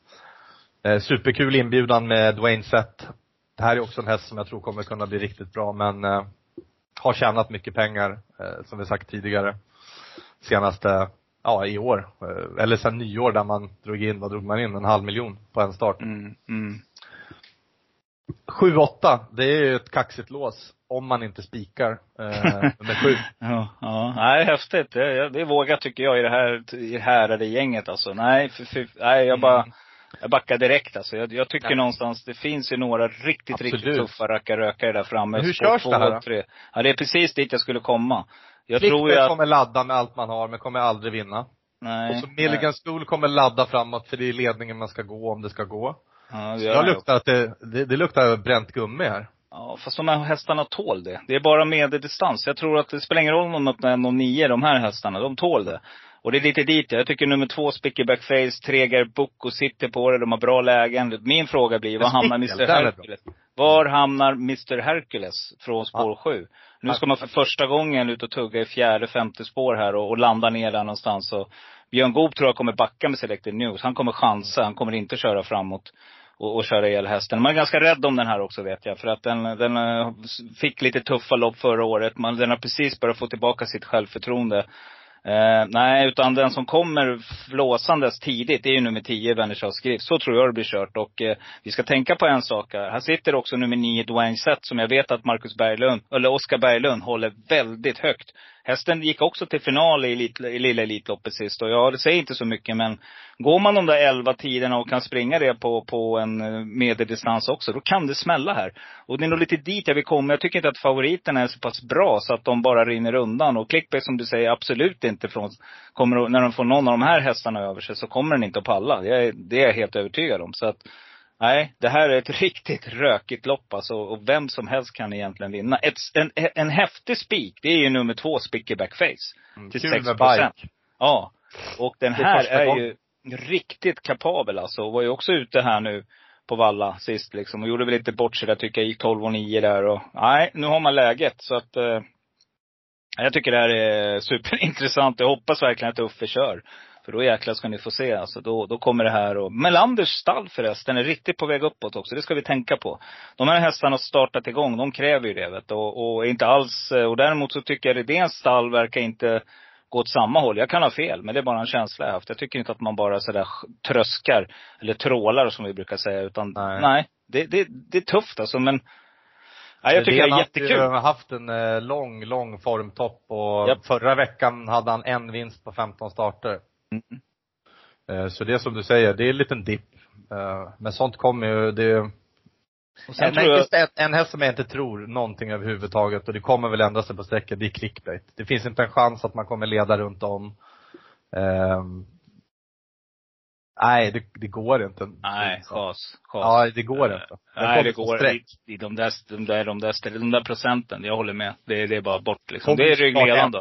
Eh, superkul inbjudan med Dwayne Sett. Det här är också en häst som jag tror kommer kunna bli riktigt bra men eh, har tjänat mycket pengar, eh, som vi sagt tidigare. Senaste, ja i år. Eh, eller sen nyår där man drog in, vad drog man in? En halv miljon på en start. Mm, mm. 7-8, det är ju ett kaxigt lås. Om man inte spikar eh, nummer sju. Ja, ja. Nej, häftigt. Det, det vågat tycker jag i det här, i det här är det gänget alltså. Nej, för, för, nej jag bara, Mm. jag backar direkt alltså. Jag, jag tycker Nej. någonstans, det finns ju några riktigt, Absolut. riktigt tuffa rackarrökare där framme. Men hur körs det här då? Ja, det är precis dit jag skulle komma. Jag tror ju att, kommer ladda med allt man har, men kommer aldrig vinna. nej. och så Milligan School kommer ladda framåt, för det är ledningen man ska gå om det ska gå. Ja, det jag luktar att det, det, det luktar bränt gummi här. Ja, fast de här hästarna tål det. Det är bara medeldistans. Jag tror att det spelar ingen roll om de öppnar 1,09, de här hästarna. De tål det. Och det är lite dit jag tycker nummer två, Spickerback Face, Tregar Boko sitter på det. De har bra lägen. Min fråga blir, var Men hamnar Mr. Hercules? Var hamnar Mr Hercules från spår sju? Nu ska man för första gången ut och tugga i fjärde, femte spår här och, och landa ner där någonstans. Och Björn Goop tror jag kommer backa med Selected News. Han kommer chansa. Han kommer inte köra framåt och, och köra ihjäl hästen. Man är ganska rädd om den här också vet jag. För att den, den eh, fick lite tuffa lopp förra året. Man, den har precis börjat få tillbaka sitt självförtroende. Eh, nej, utan den som kommer flåsandes tidigt, det är ju nummer 10, Wennershals Skrift. Så tror jag det blir kört. Och eh, vi ska tänka på en sak här. Här sitter också nummer 9, Dwayne Sett, som jag vet att Marcus Berglund, eller Oskar Berglund, håller väldigt högt. Hästen gick också till final i, elit, i lilla Elitloppet sist. Och ja, det säger inte så mycket, men går man de där 11 tiderna och kan springa det på, på en eh, medeldistans också, då kan det smälla här. Och det är nog lite dit jag vill komma. Jag tycker inte att favoriterna är så pass bra så att de bara rinner undan. Och Clickbait som du säger, absolut inte från, kommer, att- när de får någon av de här hästarna över sig så kommer den inte att palla. Det är, det är jag helt övertygad om. Så att, nej, det här är ett riktigt rökigt lopp alltså. Och vem som helst kan egentligen vinna. Ett, en, en häftig spik, det är ju nummer två, Spickerback Face. Till Kul 6 med bike. Ja. Och den är här är ju riktigt kapabel alltså. Och var ju också ute här nu på Valla sist liksom. Och gjorde väl lite bort sig där tycker jag. Gick 12 och 9 där och, nej, nu har man läget. Så att, eh, jag tycker det här är superintressant. Jag hoppas verkligen att Uffe kör. För då jäklar ska ni få se alltså. Då, då kommer det här och Melanders stall förresten är riktigt på väg uppåt också. Det ska vi tänka på. De här hästarna har startat igång. De kräver ju det vet och, och inte alls, och däremot så tycker jag Redéns stall verkar inte gå åt samma håll. Jag kan ha fel, men det är bara en känsla jag haft. Jag tycker inte att man bara sådär tröskar, eller trålar som vi brukar säga. Utan Nej. nej, det, det, det är tufft alltså. Men nej, jag tycker det är har jättekul. ju haft en eh, lång, lång formtopp och Japp. förra veckan hade han en vinst på 15 starter. Mm. Eh, Så det är som du säger, det är en liten dipp. Eh, Men sånt kommer ju, det Och sen en, tror jag, just en, en häst som jag inte tror någonting överhuvudtaget och det kommer väl ändra sig på sträcket, det är clickbait. Det finns inte en chans att man kommer leda runt om. Ehm, nej, det, det går inte. nej, chas. Ja, det går inte. Den Nej, det går i, i de, där, de, där, de, där, de där procenten. Jag håller med. Det, det är bara bort liksom. Det är ryggledande.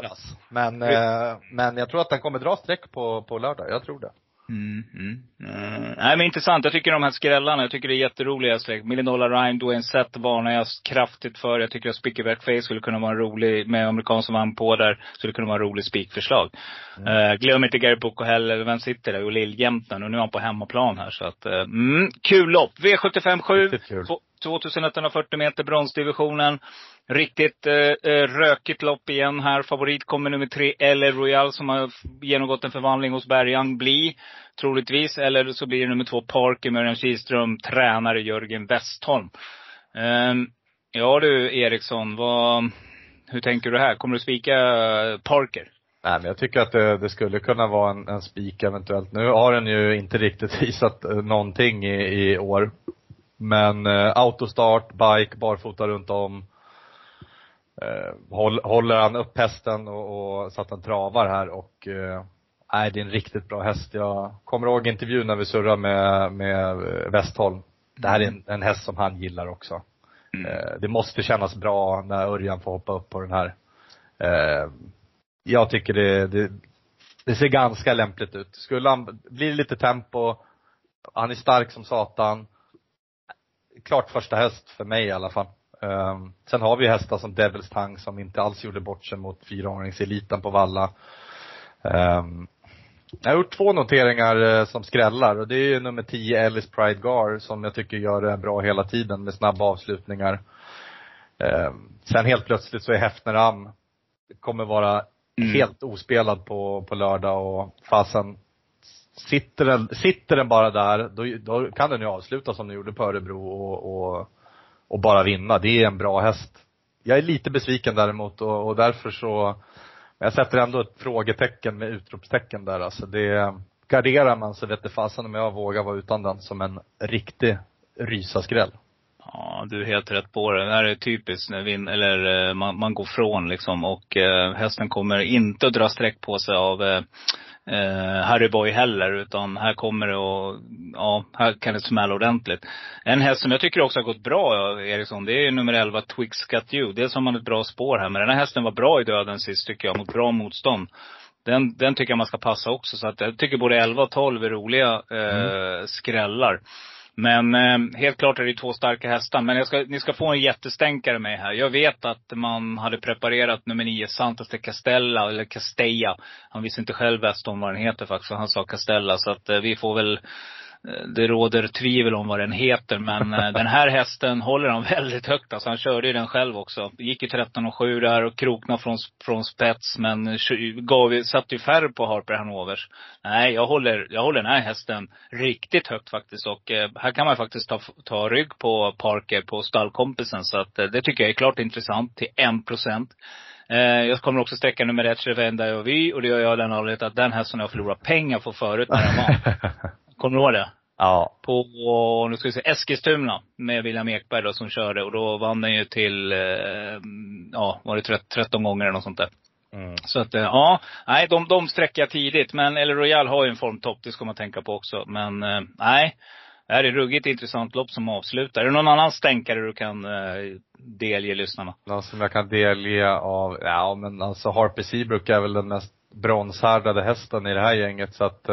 Men, eh, men jag tror att den kommer dra streck på, på lördag. Jag tror det. Mm, mm. Mm. Nej men intressant. Jag tycker de här skrällarna, jag tycker det är jätteroliga släkt. Million Dollar Rhyme, Dwayne Sett varnar jag kraftigt för. Jag tycker att Spickerback Face skulle kunna vara en rolig, med amerikan som vann på där, skulle kunna vara en rolig spikförslag. Eh, glöm inte Gary Boko heller. Vem sitter där? Och Lill-Jämten. Och nu är han på hemmaplan här så att, eh, mm, kul lopp. V75 7. 2140 meter bronsdivisionen. Riktigt eh, eh, rökigt lopp igen här. Favorit kommer nummer tre, eller Royal som har genomgått en förvandling hos Bergan. Bli, troligtvis. Eller så blir det nummer två, Parker med Örjan Kihlström, tränare Jörgen Westholm. Eh, ja du Eriksson, vad, hur tänker du här? Kommer du spika eh, Parker? Nej men jag tycker att det, det skulle kunna vara en, en spik eventuellt. Nu har den ju inte riktigt visat eh, någonting i, i år. Men eh, autostart, bike, barfota runt om. Eh, håll, håller han upp hästen och, och så att han travar här och eh, Nej, det är en riktigt bra häst. Jag kommer ihåg intervjun när vi surrade med, med eh, Westholm. Det här är en, en häst som han gillar också. Eh, det måste kännas bra när Örjan får hoppa upp på den här. Eh, jag tycker det, det, det ser ganska lämpligt ut. Skulle han, blir det lite tempo, han är stark som satan. Klart första häst för mig i alla fall. Um, sen har vi hästar som Devils Tang som inte alls gjorde bort sig mot fyraåringseliten på Valla. Um, jag har gjort två noteringar eh, som skrällar och det är ju nummer 10 Ellis Pride Gar som jag tycker gör det bra hela tiden med snabba avslutningar. Um, sen helt plötsligt så är Hefner Am, kommer vara mm. helt ospelad på, på lördag och fasen sitter den, sitter den bara där, då, då kan den ju avsluta som den gjorde på Örebro och, och, och bara vinna. Det är en bra häst. Jag är lite besviken däremot och, och därför så, jag sätter ändå ett frågetecken med utropstecken där alltså. Det, garderar man så vet det fasen om jag vågar vara utan den som en riktig rysaskräll. Ja, du är helt rätt på det. Det här är typiskt när vin, eller eh, man, man går från liksom och eh, hästen kommer inte att dra streck på sig av eh, eh, Harry Boy heller. Utan här kommer det och, ja, här kan det smälla ordentligt. En häst som jag tycker också har gått bra, Eriksson, det är nummer 11, Twix Got You. Dels har man ett bra spår här, men den här hästen var bra i döden sist tycker jag, mot bra motstånd. Den, den tycker jag man ska passa också. Så att jag tycker både 11 och 12 är roliga eh, mm. skrällar. Men eh, helt klart är det två starka hästar. Men ska, ni ska få en jättestänkare med här. Jag vet att man hade preparerat nummer nio, Santos de Castella, eller Castella. Han visste inte själv bäst om vad den heter faktiskt. Han sa Castella. Så att eh, vi får väl Eh, det råder tvivel om vad den heter, men eh, den här hästen håller han väldigt högt. Alltså han körde ju den själv också. Gick ju 13 och 7 där och krokna från, från spets, men eh, gav, satte ju färre på Harper Hanovers. Nej, jag håller, jag håller den här hästen riktigt högt faktiskt. Och eh, här kan man faktiskt ta, ta rygg på Parker på stallkompisen. Så att det tycker jag är klart intressant till 1 procent. Jag kommer också sträcka nummer ett, Revenda och vi. Och det gör jag av den anledningen att den hästen har förlorat pengar på förut när den vann. Kommer du ihåg det? Ja. På, nu ska vi se, Eskilstuna med William Ekberg då som körde. Och då vann den ju till, eh, ja, var det 13 gånger eller något sånt där. Mm. Så att, eh, ja, nej de, de sträcker jag tidigt. Men El Royal har ju en formtopp, det ska man tänka på också. Men eh, nej, det här är ruggigt intressant lopp som avslutar. Är det någon annan stänkare du kan delge lyssnarna? Någon som jag kan delge av, ja men alltså Harper Seabrook är väl den mest bronshärdade hästen i det här gänget så att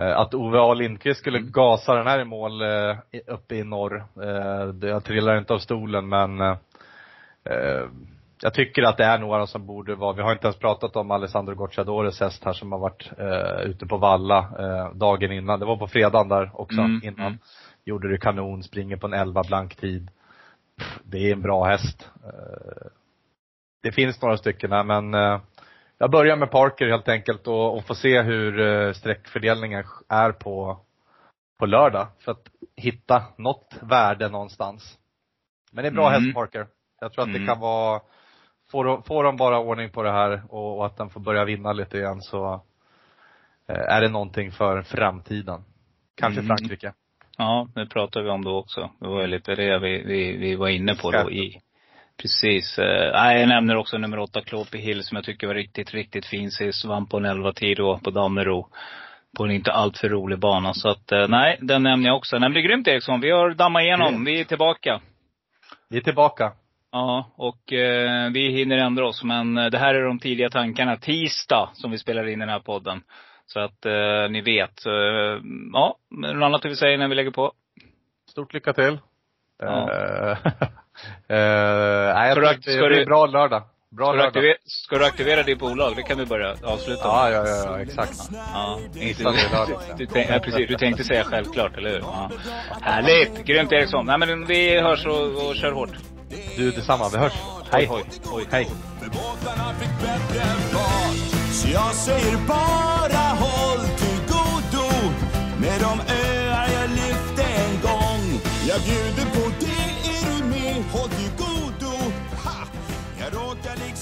att Ove A Lindqvist skulle mm. gasa den här i mål eh, uppe i norr, eh, jag trillar inte av stolen men jag tycker att det är några som borde vara, vi har inte ens pratat om Alessandro Gocciadores häst här som har varit eh, ute på Valla eh, dagen innan. Det var på fredagen där också mm, innan. Mm. Gjorde det kanon, springer på en 11 blank tid. Det är en bra häst. Eh, det finns några stycken här men eh, jag börjar med Parker helt enkelt och, och får se hur uh, sträckfördelningen är på, på lördag. För att hitta något värde någonstans. Men det är bra mm. häst Parker. Jag tror att mm. det kan vara, får de, får de bara ordning på det här och, och att den får börja vinna lite igen så uh, är det någonting för framtiden. Kanske mm. Frankrike. Ja, det pratade vi om då också. Det var ju lite det vi, vi, vi var inne på då i, Precis. Eh, jag nämner också nummer åtta, Clopy Hill, som jag tycker var riktigt, riktigt fin sist. Vann på en 11 tid då på Dammero. På en inte alltför rolig bana. Så att, eh, nej, den nämner jag också. Den blir grymt Eriksson. Vi har dammat igenom. Vi är tillbaka. Vi är tillbaka. Ja, och eh, vi hinner ändra oss. Men eh, det här är de tidiga tankarna. Tisdag som vi spelar in den här podden. Så att eh, ni vet. Eh, ja, något annat du vill säga innan vi lägger på? Stort lycka till. Ja. Uh, nej, jag tror det blir bra lördag. Bra ska, du aktivera, ska du aktivera ditt bolag? Det kan vi börja avsluta Ja, ja, ja, ja exakt. Ja, inte, du, du, tänk, ja, precis, du tänkte säga självklart, eller hur? Ja. Härligt! Grymt Eriksson. Nej men vi hörs och, och kör hårt. Du detsamma, vi hörs. Hej. Hoj, hoj. Hej. Så jag säger bara håll till godo med de öar jag lyfte en gång. Jag bjuder på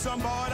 somebody.